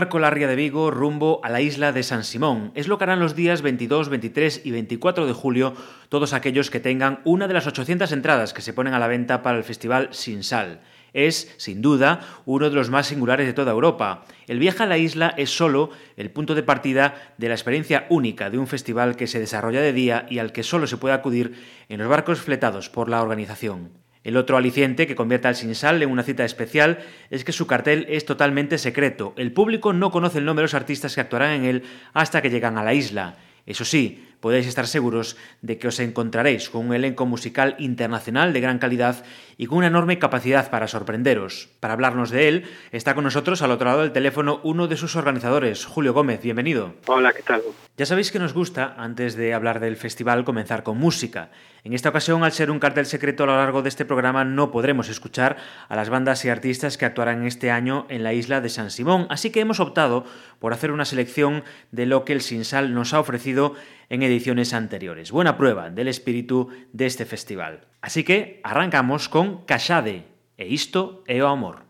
Barco la ría de Vigo rumbo a la isla de San Simón es lo que harán los días 22, 23 y 24 de julio todos aquellos que tengan una de las 800 entradas que se ponen a la venta para el festival Sin Sal. Es, sin duda, uno de los más singulares de toda Europa. El viaje a la isla es solo el punto de partida de la experiencia única de un festival que se desarrolla de día y al que solo se puede acudir en los barcos fletados por la organización. El otro aliciente que convierte al Sinsal en una cita especial es que su cartel es totalmente secreto. El público no conoce el nombre de los artistas que actuarán en él hasta que llegan a la isla. Eso sí, podéis estar seguros de que os encontraréis con un elenco musical internacional de gran calidad y con una enorme capacidad para sorprenderos. Para hablarnos de él, está con nosotros al otro lado del teléfono uno de sus organizadores, Julio Gómez. Bienvenido. Hola, ¿qué tal? Ya sabéis que nos gusta, antes de hablar del festival, comenzar con música. En esta ocasión, al ser un cartel secreto a lo largo de este programa, no podremos escuchar a las bandas y artistas que actuarán este año en la isla de San Simón, así que hemos optado por hacer una selección de lo que el Sinsal nos ha ofrecido en ediciones anteriores. Buena prueba del espíritu de este festival. Así que arrancamos con Cachade e isto o amor.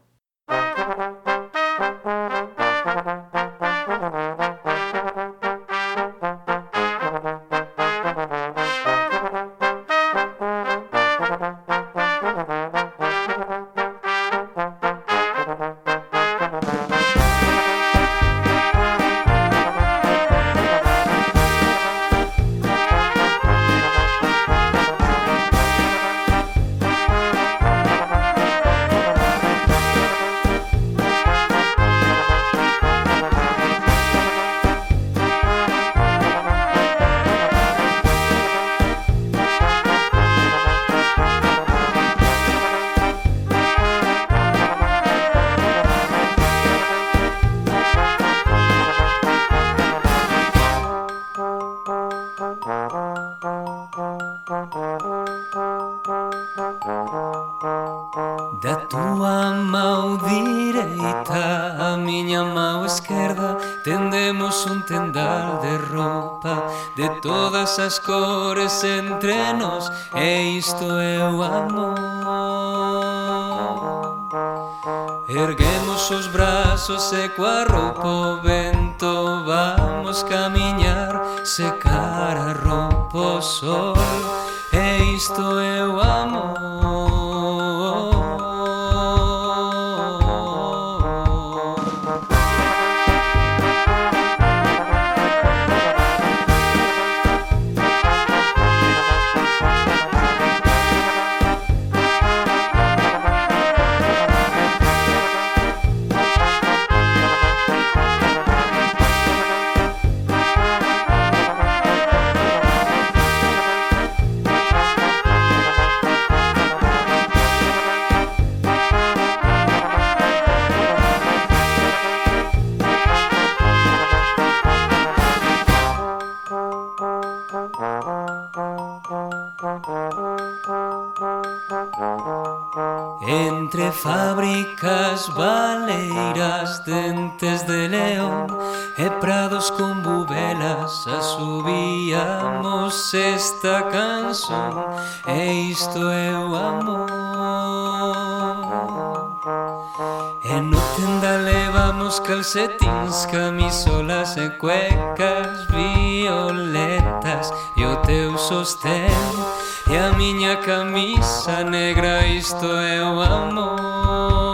Da tua mão direita a miña mão esquerda Tendemos un tendal de roupa De todas as cores entre nós E isto é o amor. Erguemos os brazos e coa roupa o vento Vamos camiñar, secar a roupa o sol. Cristo eu amo. con bubelas asubíamos esta canción e isto é o amor. E no tenda levamos calcetins, camisolas e cuecas violetas E o teu sostén e a miña camisa negra isto é o amor.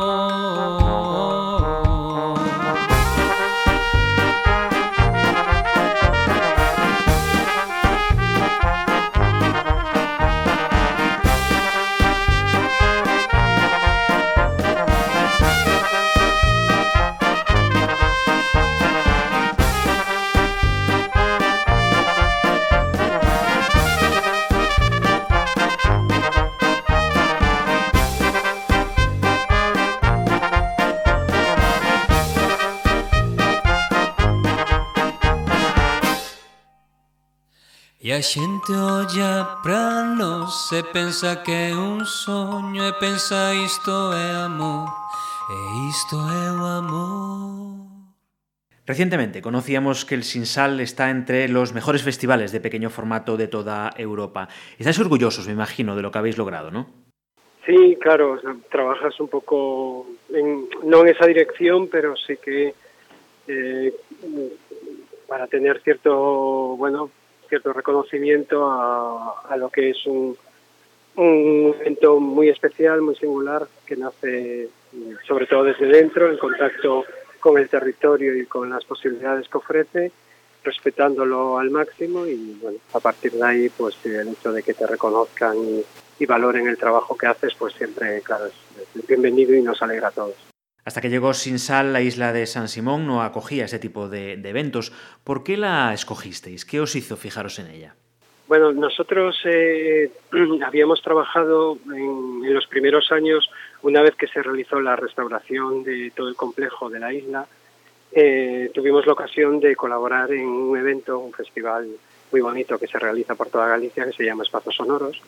E a xente olla pra nos e pensa que é un soño e pensa isto é amor e isto é o amor. Recientemente conocíamos que el Sinsal está entre los mejores festivales de pequeño formato de toda Europa. Estáis orgullosos, me imagino, de lo que habéis logrado, ¿no? Sí, claro, o sea, trabajas un poco, en, no en esa dirección, pero sí que eh, para tener cierto, bueno, cierto reconocimiento a, lo que es un, un evento muy especial, muy singular, que nace sobre todo desde dentro, en contacto con el territorio y con las posibilidades que ofrece, respetándolo al máximo y bueno, a partir de ahí pues el hecho de que te reconozcan y, y valoren el trabajo que haces pues siempre claro es bienvenido y nos alegra a todos. Hasta que llegó Sinsal, la isla de San Simón no acogía ese tipo de, de eventos. ¿Por qué la escogisteis? ¿Qué os hizo fijaros en ella? Bueno, nosotros eh, habíamos trabajado en, en, los primeros años, una vez que se realizó la restauración de todo el complejo de la isla, eh, tuvimos la ocasión de colaborar en un evento, un festival muy bonito que se realiza por toda Galicia, que se llama Espacios Sonoros.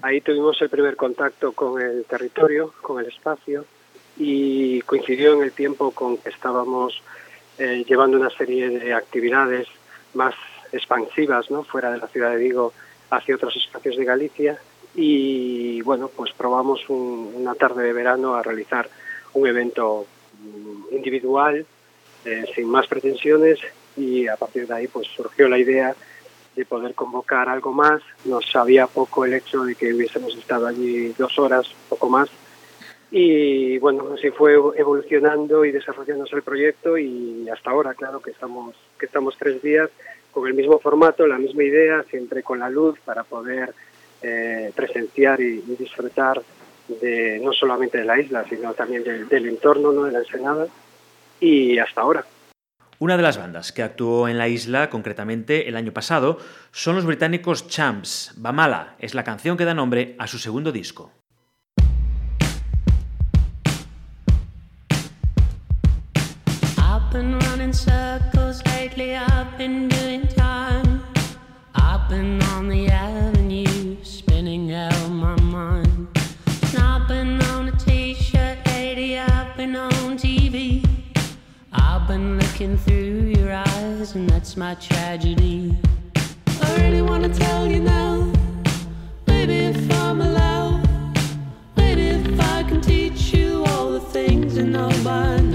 Ahí tuvimos el primer contacto con el territorio, con el espacio, y coincidió en el tiempo con que estábamos eh, llevando una serie de actividades más expansivas ¿no? fuera de la ciudad de Vigo hacia otros espacios de Galicia y bueno pues probamos un, una tarde de verano a realizar un evento mm, individual eh, sin más pretensiones y a partir de ahí pues surgió la idea de poder convocar algo más nos sabía poco el hecho de que hubiésemos estado allí dos horas poco más y bueno así fue evolucionando y desarrollándose el proyecto y hasta ahora claro que estamos que estamos tres días con el mismo formato, la misma idea, siempre con la luz para poder eh, presenciar y, disfrutar de no solamente de la isla, sino también de, del entorno, ¿no? de la Ensenada, y hasta ahora. Una de las bandas que actuó en la isla, concretamente el año pasado, son los británicos Champs. Bamala es la canción que da nombre a su segundo disco. Lately I've been doing time. I've been on the avenue, spinning out my mind. I've been on a t-shirt, lady, I've been on TV. I've been looking through your eyes, and that's my tragedy. I really wanna tell you now, baby, if I'm allowed, maybe if I can teach you all the things you know by now.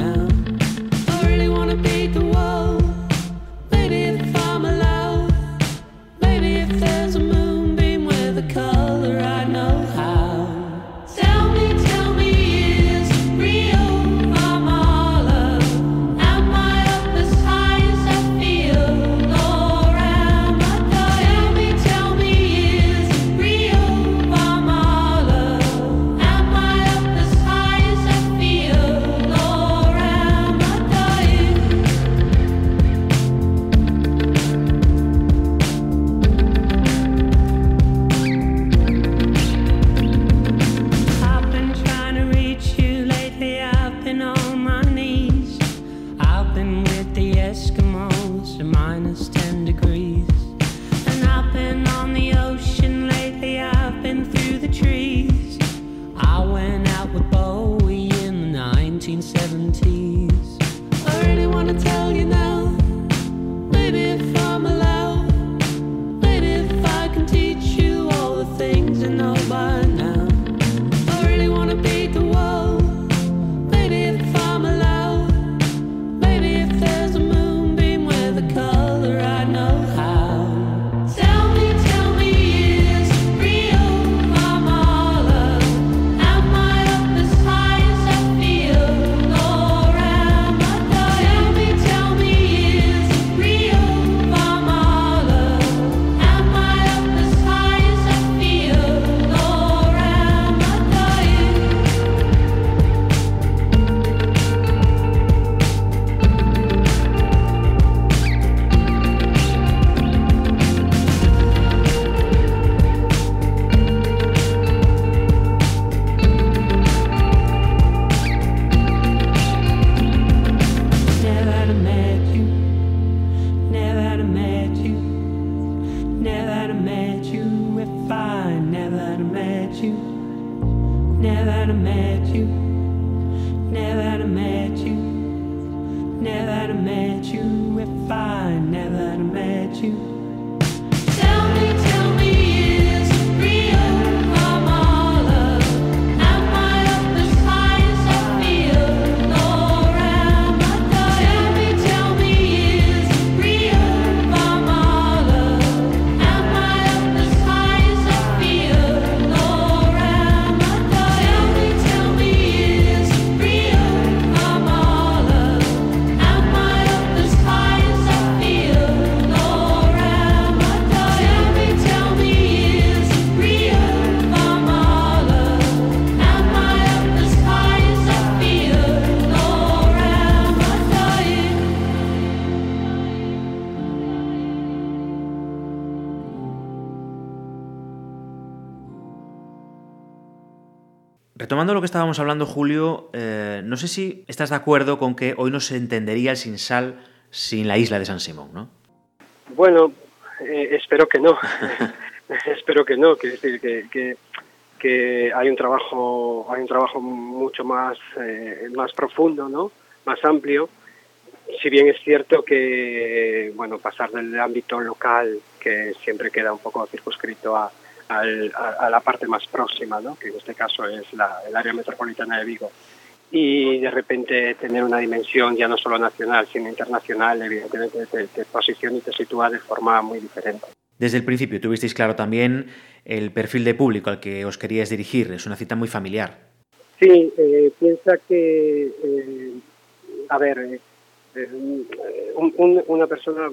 Retomando lo que estábamos hablando, Julio, eh, no sé si estás de acuerdo con que hoy no se entendería el Sinsal sin la isla de San Simón, ¿no? Bueno, eh, espero que no. espero que no, que, que, que, hay un trabajo, hay un trabajo mucho más, eh, más profundo, ¿no? Más amplio. Si bien es cierto que, bueno, pasar del ámbito local, que siempre queda un poco circunscrito a, a, la parte más próxima, ¿no? que en este caso es el área metropolitana de Vigo. Y de repente tener una dimensión ya no solo nacional, sino internacional, evidentemente te, te posiciona y te sitúa de forma muy diferente. Desde el principio tuvisteis claro también el perfil de público al que os queríais dirigir. Es una cita muy familiar. Sí, eh, piensa que, eh, a ver, eh, una persona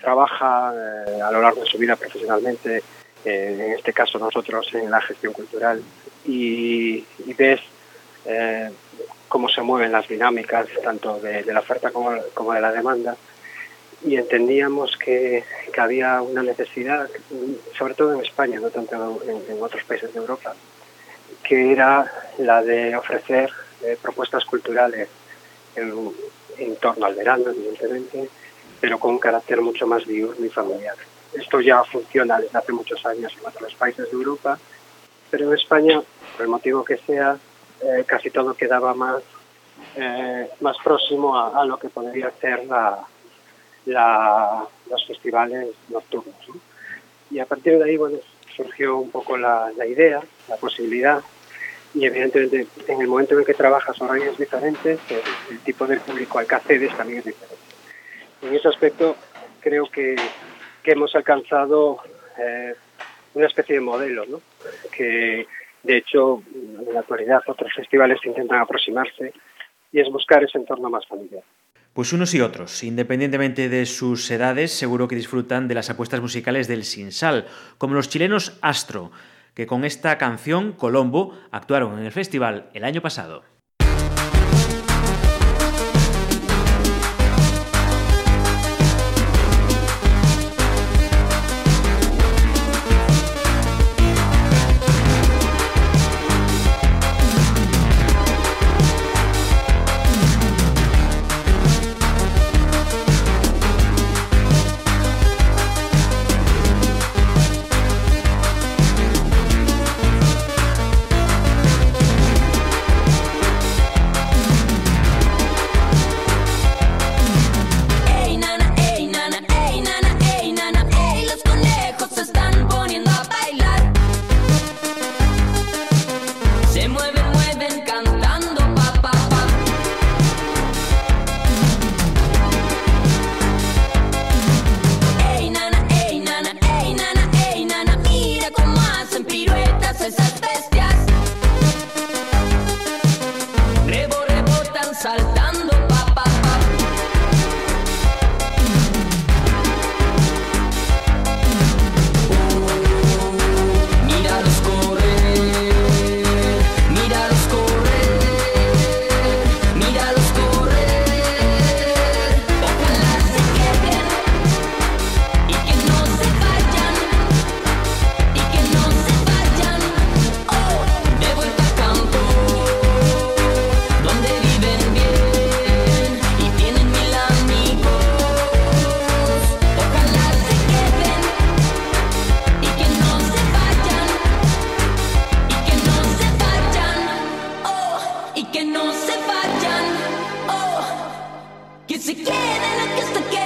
trabaja a lo largo de su vida profesionalmente en este caso nosotros en la gestión cultural, y, ves eh, cómo se mueven las dinámicas tanto de, la oferta como, de la demanda y entendíamos que, había una necesidad, sobre todo en España, no tanto en, otros países de Europa, que era la de ofrecer eh, propuestas culturales en, en, torno al verano, evidentemente, pero con un carácter mucho más diurno y familiar. Esto ya funciona desde hace muchos años en otros países de Europa, pero en España, por el motivo que sea, eh, casi todo quedaba más, eh, más próximo a, lo que podría ser la, los festivales nocturnos. Y a partir de ahí, bueno, surgió un poco la, idea, la posibilidad, y evidentemente en el momento en el que trabajas horarios diferentes, el, el tipo de público al que accedes también es diferente. En ese aspecto creo que que hemos alcanzado eh, una especie de modelo, ¿no? que de hecho en la actualidad otros festivales intentan aproximarse y es buscar ese entorno más familiar. Pues unos y otros, independientemente de sus edades, seguro que disfrutan de las apuestas musicales del Sinsal, como los chilenos Astro, que con esta canción, Colombo, actuaron en el festival el año pasado. look at the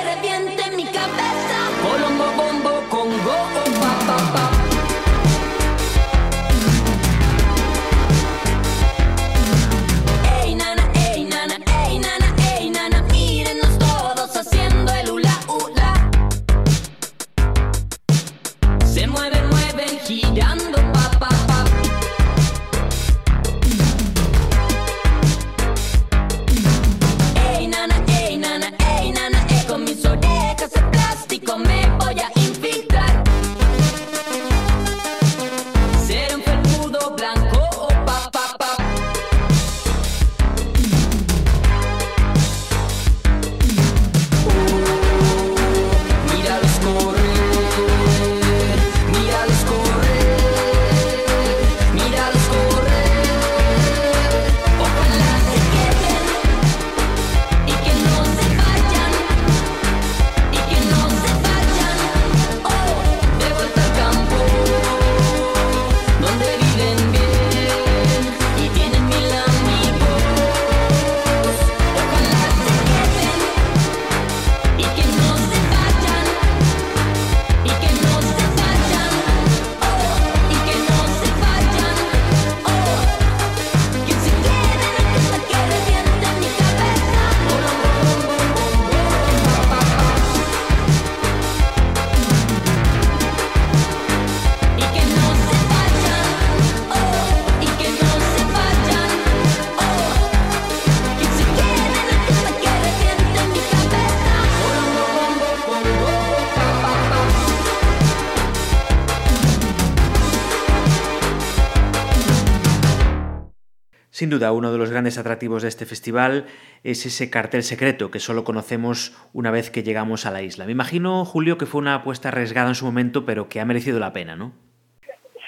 duda, uno de los grandes atractivos de este festival es ese cartel secreto que solo conocemos una vez que llegamos a la isla. Me imagino, Julio, que fue una apuesta arriesgada en su momento, pero que ha merecido la pena, ¿no?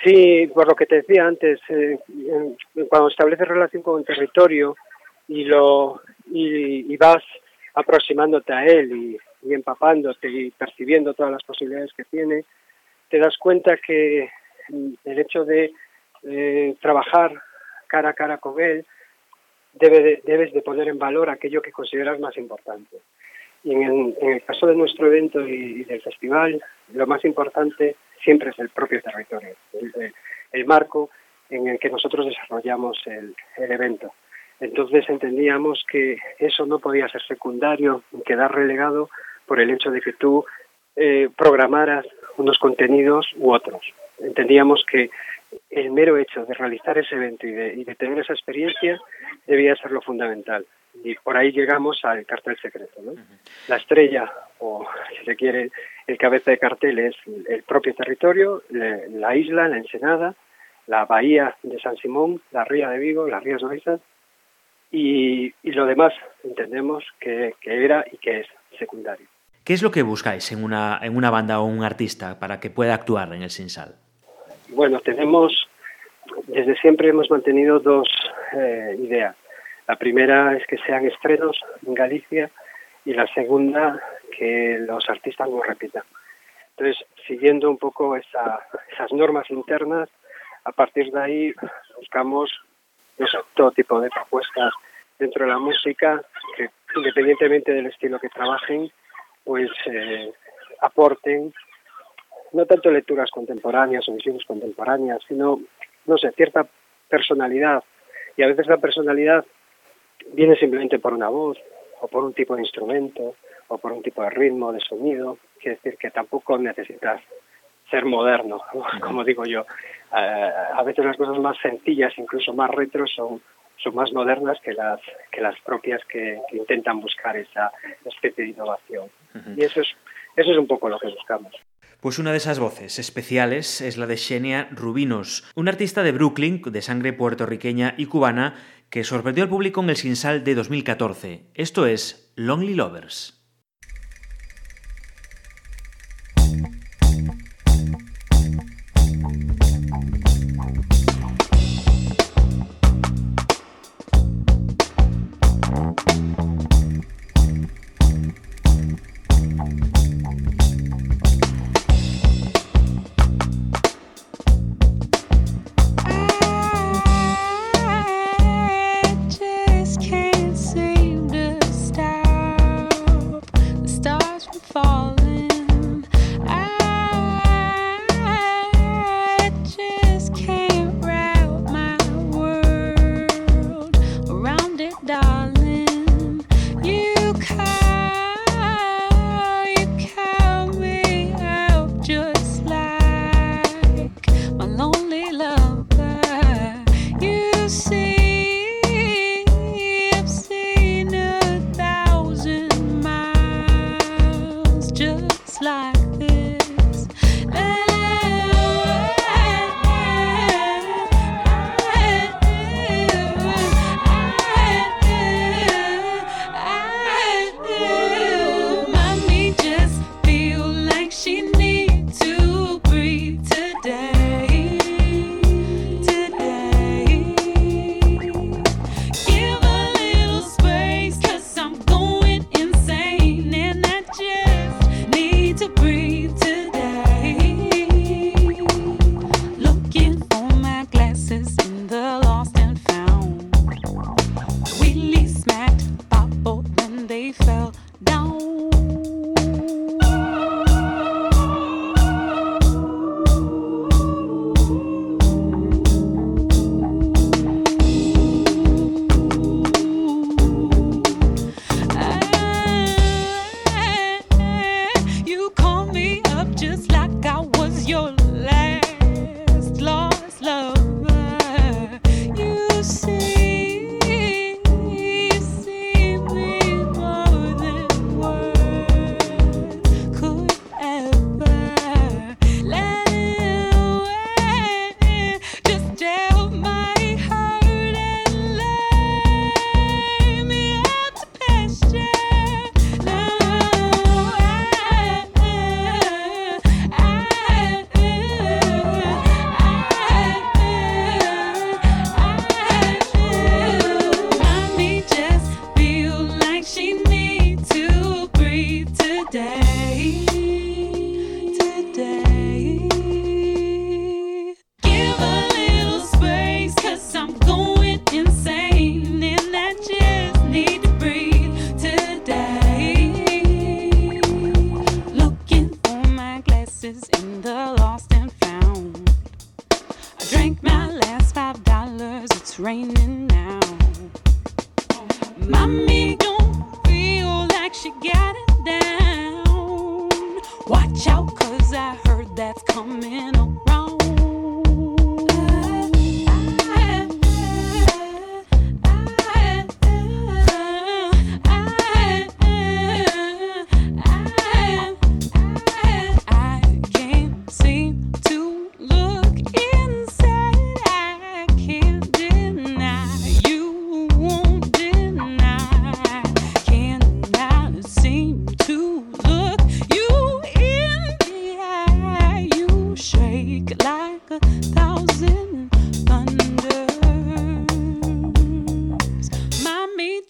Sí, por lo que te decía antes, eh, cuando estableces relación con el territorio y lo y, vas aproximándote a él y, empapándote y percibiendo todas las posibilidades que tiene, te das cuenta que el hecho de eh, trabajar cara a cara con él, debe debes de poner en valor aquello que consideras más importante. Y en el, caso de nuestro evento y, del festival, lo más importante siempre es el propio territorio, el, marco en el que nosotros desarrollamos el, evento. Entonces entendíamos que eso no podía ser secundario, quedar relegado por el hecho de que tú eh, programaras unos contenidos u otros. Entendíamos que el mero hecho de realizar ese evento y de, tener esa experiencia debía ser lo fundamental. Y por ahí llegamos al cartel secreto. ¿no? La estrella, o si se quiere, el cabeza de cartel es el propio territorio, la isla, la ensenada, la bahía de San Simón, la ría de Vigo, las rías Orizas, y, y lo demás entendemos que, que era y que es secundario. ¿Qué es lo que buscáis en una, en una banda o un artista para que pueda actuar en el Sinsal? Bueno, tenemos, desde siempre hemos mantenido dos eh, ideas. La primera es que sean estrenos en Galicia y la segunda que los artistas no repitan. Entonces, siguiendo un poco esa, esas normas internas, a partir de ahí buscamos todo tipo de propuestas dentro de la música que independientemente del estilo que trabajen, pues eh, aporten no tanto lecturas contemporáneas o visiones contemporáneas, sino, no sé, cierta personalidad. Y a veces la personalidad viene simplemente por una voz, o por un tipo de instrumento, o por un tipo de ritmo, de sonido. Quiere decir que tampoco necesitas ser moderno, como digo yo. Eh, a veces las cosas más sencillas, incluso más retro, son, son más modernas que las, que las propias que, intentan buscar esa especie de innovación. Y eso es, eso es un poco lo que buscamos. Pues una de esas voces especiales es la de Xenia Rubinos, una artista de Brooklyn, de sangre puertorriqueña y cubana, que sorprendió al público en el Sinsal de 2014. Esto es Lonely Lovers.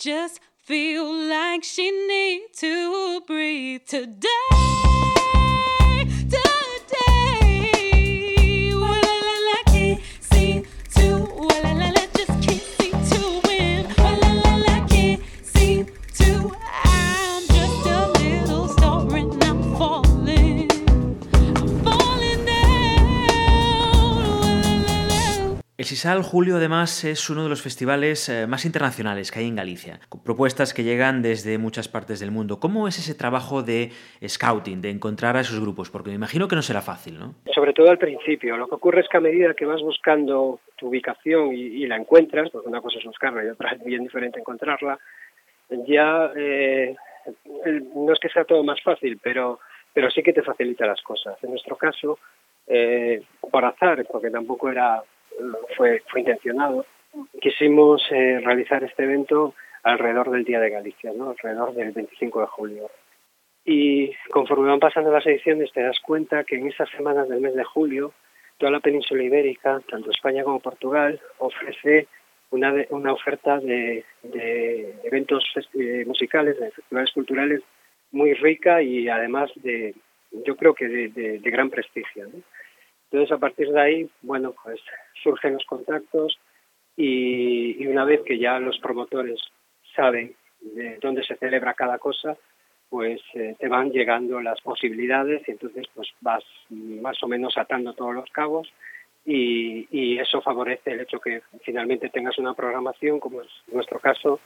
just feel like she needs to breathe today. Sisal Julio además es uno de los festivales eh, más internacionales que hay en Galicia, con propuestas que llegan desde muchas partes del mundo. ¿Cómo es ese trabajo de scouting, de encontrar a esos grupos? Porque me imagino que no será fácil, ¿no? Sobre todo al principio. Lo que ocurre es que a medida que vas buscando tu ubicación y, la encuentras, porque una cosa es buscarla y otra es bien diferente encontrarla, ya eh, no es que sea todo más fácil, pero, pero sí que te facilita las cosas. En nuestro caso, eh, por azar, porque tampoco era fue, fue intencionado. Quisimos eh, realizar este evento alrededor del Día de Galicia, ¿no? alrededor del 25 de julio. Y conforme van pasando las ediciones te das cuenta que en esas semanas del mes de julio toda la península ibérica, tanto España como Portugal, ofrece una, una oferta de, de eventos eh, musicales, de festivales culturales muy rica y además de, yo creo que de, de gran prestigio. Entonces, a partir de ahí, bueno, pues surgen los contactos y, una vez que ya los promotores saben de dónde se celebra cada cosa, pues eh, te van llegando las posibilidades y entonces pues vas más o menos atando todos los cabos y, eso favorece el hecho que finalmente tengas una programación, como es nuestro caso,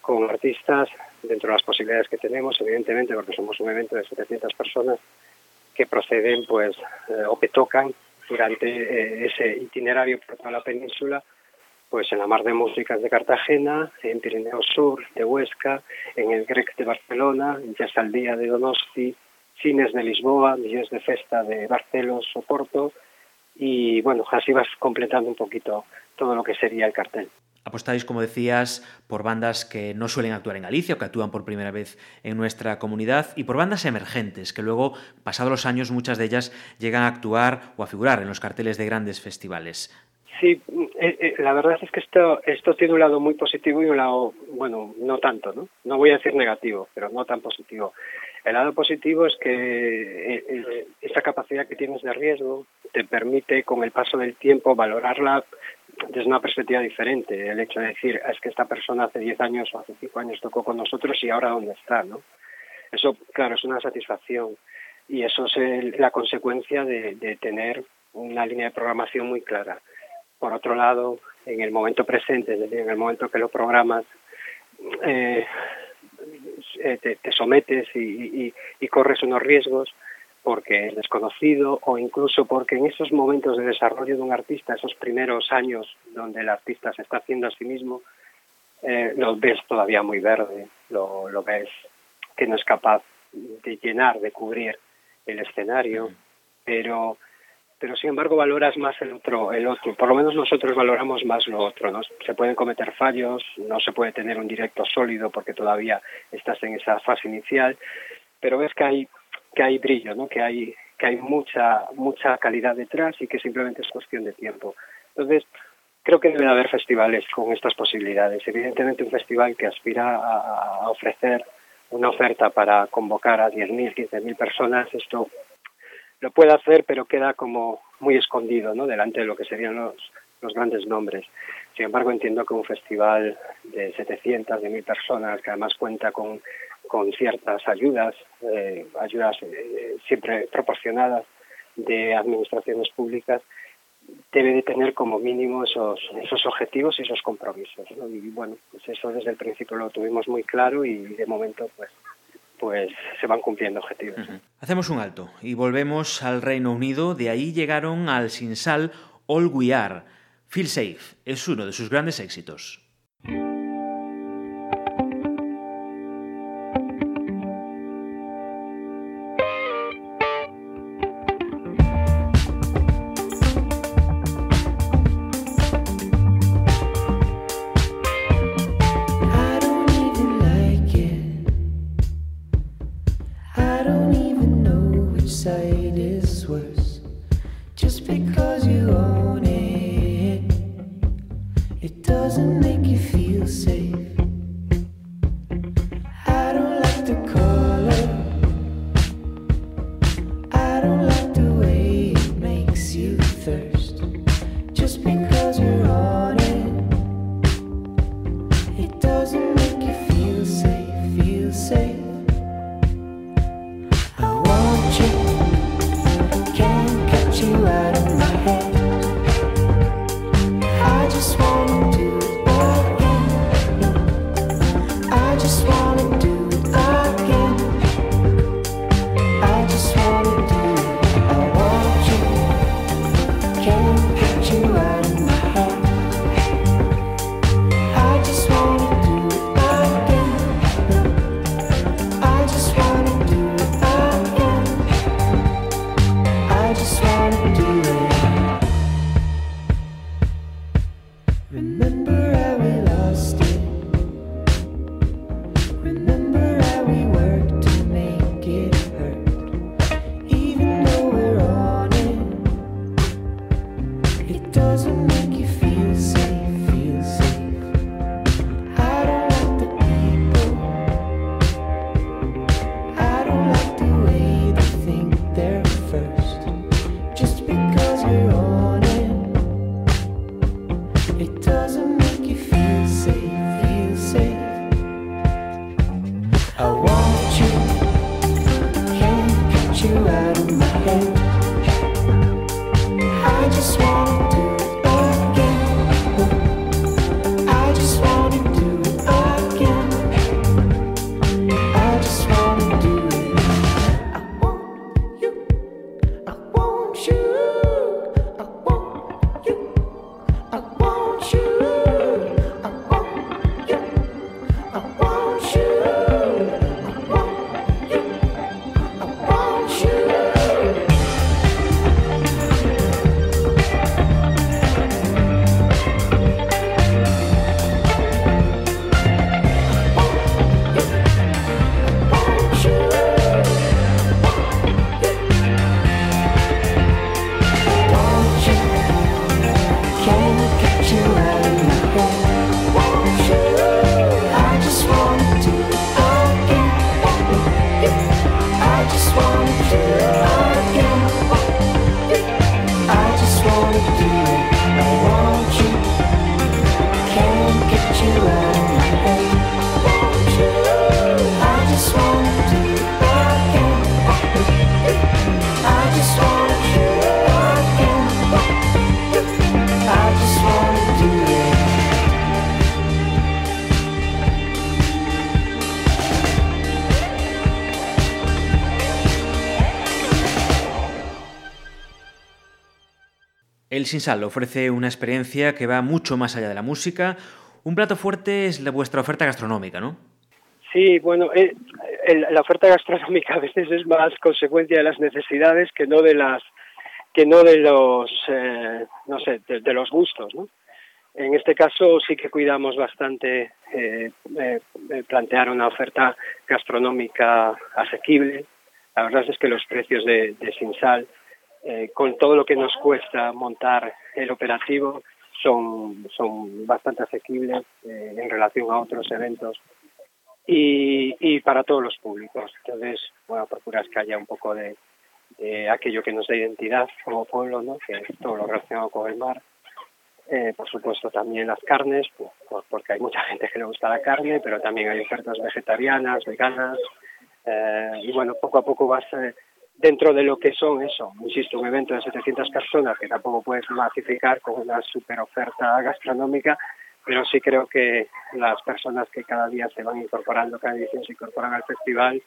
con artistas dentro de las posibilidades que tenemos, evidentemente, porque somos un evento de 700 personas, que proceden pues eh, o que tocan durante eh, ese itinerario por toda la península pues en la Mar de Músicas de Cartagena, en Pirineo Sur de Huesca, en el Grec de Barcelona, en Jazz al Día de Donosti, Cines de Lisboa, Millones de Festa de Barcelos, Oporto, y bueno, así vas completando un poquito todo lo que sería el cartel. Apostáis, como decías, por bandas que no suelen actuar en Galicia o que actúan por primera vez en nuestra comunidad y por bandas emergentes que luego, pasados los años, muchas de ellas llegan a actuar o a figurar en los carteles de grandes festivales. Sí, eh, eh, la verdad es que esto, esto tiene un lado muy positivo y un lado, bueno, no tanto, ¿no? No voy a decir negativo, pero no tan positivo. El lado positivo es que eh, esa capacidad que tienes de riesgo te permite, con el paso del tiempo, valorarla desde una perspectiva diferente. El hecho de decir, es que esta persona hace 10 años o hace 5 años tocó con nosotros y ahora dónde está, ¿no? Eso, claro, es una satisfacción y eso es la consecuencia de, tener una línea de programación muy clara. Por otro lado, en el momento presente, es decir, en el momento que lo programas, eh, eh, te, sometes y, corres unos riesgos porque es desconocido o incluso porque en esos momentos de desarrollo de un artista, esos primeros años donde el artista se está haciendo a sí mismo, eh, lo ves todavía muy verde, lo, lo ves que no es capaz de llenar, de cubrir el escenario, pero pero sin embargo valoras más el otro, el otro. Por lo menos nosotros valoramos más lo otro, ¿no? Se pueden cometer fallos, no se puede tener un directo sólido porque todavía estás en esa fase inicial, pero ves que hay que hay brillo, ¿no? Que hay que hay mucha mucha calidad detrás y que simplemente es cuestión de tiempo. Entonces, creo que debe haber festivales con estas posibilidades. Evidentemente un festival que aspira a, a ofrecer una oferta para convocar a 10.000, 15.000 personas, esto lo puede hacer, pero queda como muy escondido, ¿no? Delante de lo que serían los, los grandes nombres. Sin embargo, entiendo que un festival de 700, de 1000 personas, que además cuenta con, con ciertas ayudas, eh, ayudas eh, siempre proporcionadas de administraciones públicas, debe de tener como mínimo esos, esos objetivos y esos compromisos. Y bueno, pues eso desde el principio lo tuvimos muy claro y de momento pues pues se van cumpliendo objetivos. Hacemos un alto y volvemos al Reino Unido. De ahí llegaron al Sinsal All We Are. Feel Safe es uno de sus grandes éxitos. El Sinsal ofrece una experiencia que va mucho más allá de la música. Un plato fuerte es la, vuestra oferta gastronómica, ¿no? Sí, bueno, eh, la oferta gastronómica a veces es más consecuencia de las necesidades que no de las que no de los eh, no sé de, los gustos. En este caso sí que cuidamos bastante eh, plantear una oferta gastronómica asequible. La verdad es que los precios de, de Sinsal, con todo lo que nos cuesta montar el operativo, son, son bastante asequibles en relación a otros eventos y, y para todos los públicos. Entonces, bueno, procuras que haya un poco de, de aquello que nos da identidad como pueblo, ¿no? que es todo lo relacionado con el mar. Eh, por supuesto también las carnes, pues, porque hay mucha gente que le gusta la carne, pero también hay ofertas vegetarianas, veganas, eh, y bueno, poco a poco vas eh, dentro de lo que son eso, insisto, un evento de 700 personas que tampoco puedes masificar con una super oferta gastronómica, pero sí creo que las personas que cada día se van incorporando, cada edición se incorporan al festival,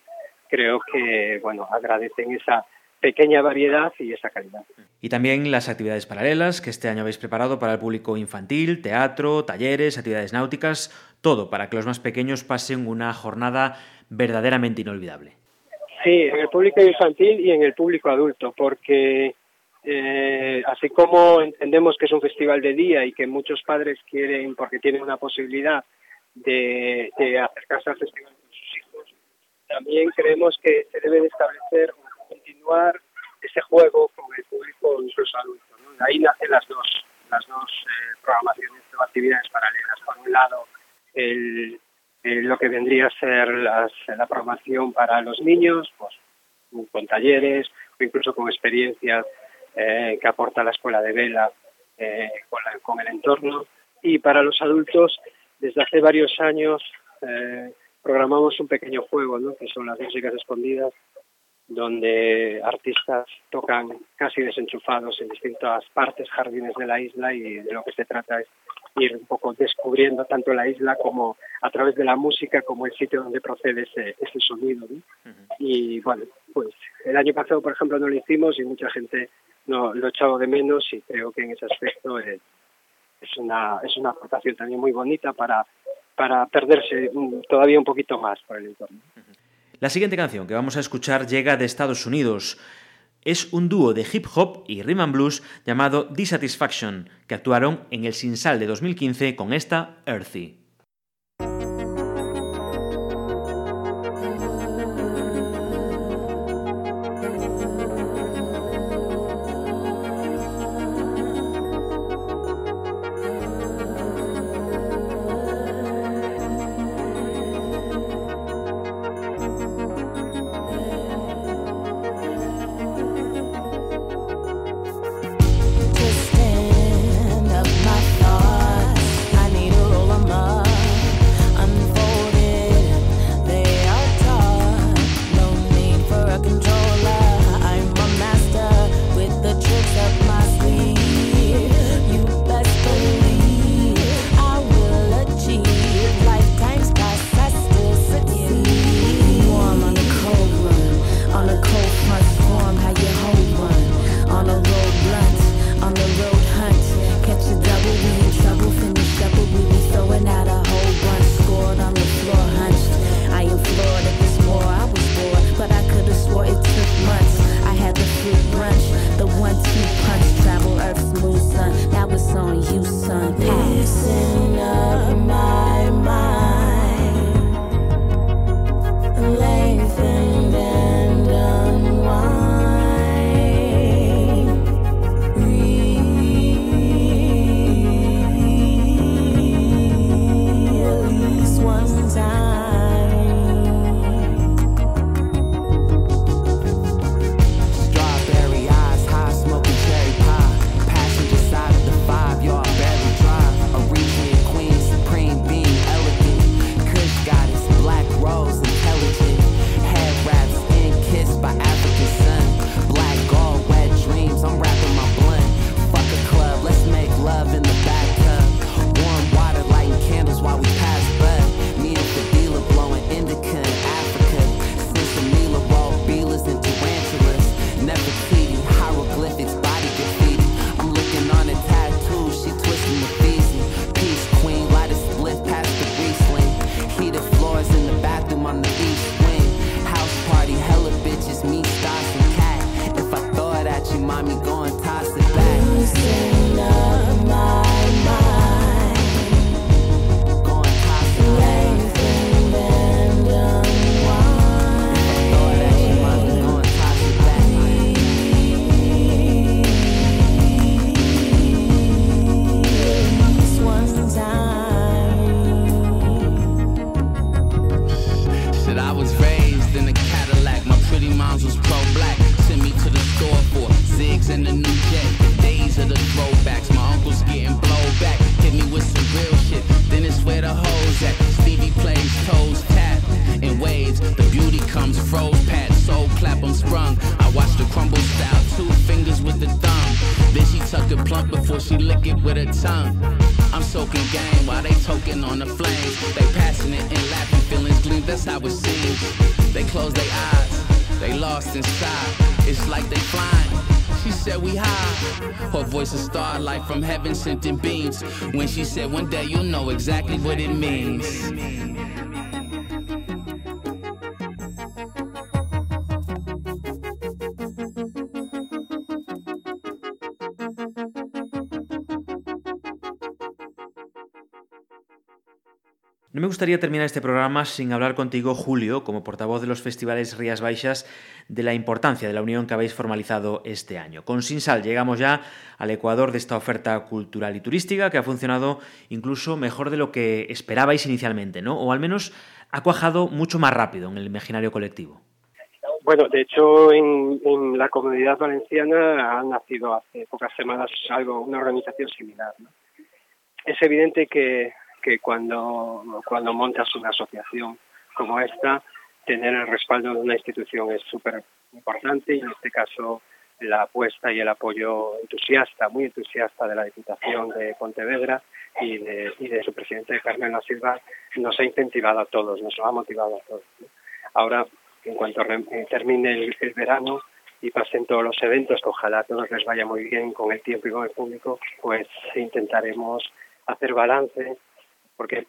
creo que, bueno, agradecen esa pequeña variedad y esa calidad. Y también las actividades paralelas que este año habéis preparado para el público infantil, teatro, talleres, actividades náuticas, todo para que los más pequeños pasen una jornada verdaderamente inolvidable. Sí, en el público infantil y en el público adulto, porque eh, así como entendemos que es un festival de día y que muchos padres quieren, porque tienen una posibilidad de, acercarse al festival con sus hijos, también creemos que se debe de establecer o continuar ese juego con el público incluso adulto. ¿no? Ahí nacen las dos, las dos eh, programaciones o actividades paralelas. Por un lado, el, el, lo que vendría a ser las, la programación para los niños, pues con talleres o incluso con experiencias eh, que aporta la escuela de vela eh, con, la, con, el entorno. Y para los adultos, desde hace varios años eh, programamos un pequeño juego, ¿no? que son las músicas escondidas, donde artistas tocan casi desenchufados en distintas partes, jardines de la isla y de lo que se trata es ir un poco descubriendo tanto la isla como a través de la música como el sitio donde procede ese, ese sonido. ¿no? Uh -huh. Y bueno, pues el año pasado, por ejemplo, no lo hicimos y mucha gente no, lo he echado de menos y creo que en ese aspecto es, es, una, es una aportación también muy bonita para, para perderse todavía un poquito más por el entorno. La siguiente canción que vamos a escuchar llega de Estados Unidos. Es un dúo de hip hop y rhythm and blues llamado Dissatisfaction, que actuaron en el Sinsal de 2015 con esta Earthy. comes froze pat, soul clap, I'm sprung. I watch the crumble style, two fingers with the thumb. Then she tuck it plump before she lick it with her tongue. I'm soaking game while they toking on the flames. They passing it and laughing, feelings gleam, that's how it seems. They close their eyes, they lost inside. It's like they flying. She said we high. Her voice is starlight from heaven sent in beams. When she said one day you'll know exactly what it means. Gustaría terminar este programa sin hablar contigo, Julio, como portavoz de los festivales Rías Baixas, de la importancia de la unión que habéis formalizado este año. Con Sinsal llegamos ya al ecuador de esta oferta cultural y turística que ha funcionado incluso mejor de lo que esperabais inicialmente, ¿no? O al menos ha cuajado mucho más rápido en el imaginario colectivo. Bueno, de hecho, en, la comunidad valenciana ha nacido hace pocas semanas algo, una organización similar. Es evidente que que cuando, cuando montas una asociación como esta, tener el respaldo de una institución es súper importante y en este caso la apuesta y el apoyo entusiasta, muy entusiasta de la Diputación de Pontevedra y de, y de su presidente Carmen La Silva nos ha incentivado a todos, nos ha motivado a todos. Ahora, en cuanto eh, termine el, el verano y pasen todos los eventos, que ojalá todos les vaya muy bien con el tiempo y con el público, pues intentaremos hacer balance porque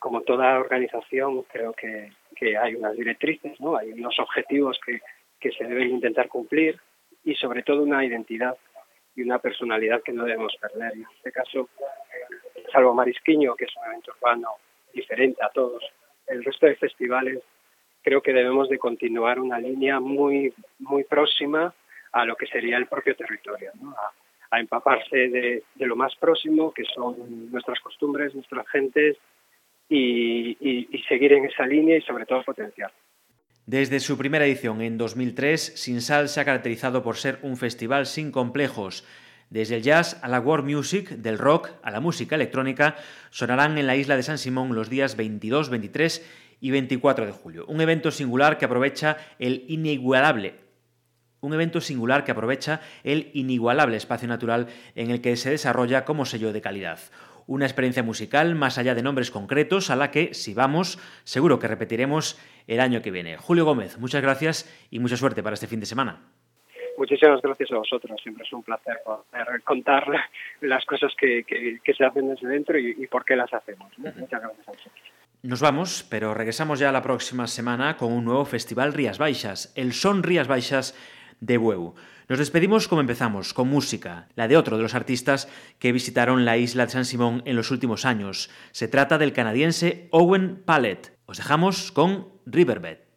como toda organización creo que, que hay unas directrices, ¿no? hay unos objetivos que, que se deben intentar cumplir y sobre todo una identidad y una personalidad que no debemos perder. Y en este caso, salvo Marisquiño, que es un evento urbano diferente a todos, el resto de festivales creo que debemos de continuar una línea muy muy próxima a lo que sería el propio territorio, ¿no? A empaparse de, lo más próximo, que son nuestras costumbres, nuestras gentes, y seguir en esa línea y sobre todo potenciar. Desde su primera edición en 2003, Sinsal se ha caracterizado por ser un festival sin complejos. Desde el jazz a la world music, del rock a la música electrónica, sonarán en la isla de San Simón los días 22, 23 y 24 de julio. Un evento singular que aprovecha el inigualable un evento singular que aprovecha el inigualable espacio natural en el que se desarrolla como sello de calidad. Una experiencia musical más allá de nombres concretos a la que, si vamos, seguro que repetiremos el año que viene. Julio Gómez, muchas gracias y mucha suerte para este fin de semana. Muchísimas gracias a vosotros. Siempre es un placer poder contar las cosas que, que, que se hacen desde dentro y, y, por qué las hacemos. Uh -huh. Muchas gracias a vosotros. Nos vamos, pero regresamos ya la próxima semana con un nuevo festival Rías Baixas, el Son Rías Baixas de Bueu. Nos despedimos como empezamos, con música, la de otro de los artistas que visitaron la isla de San Simón en los últimos años. Se trata del canadiense Owen Pallet. Os dejamos con Riverbed.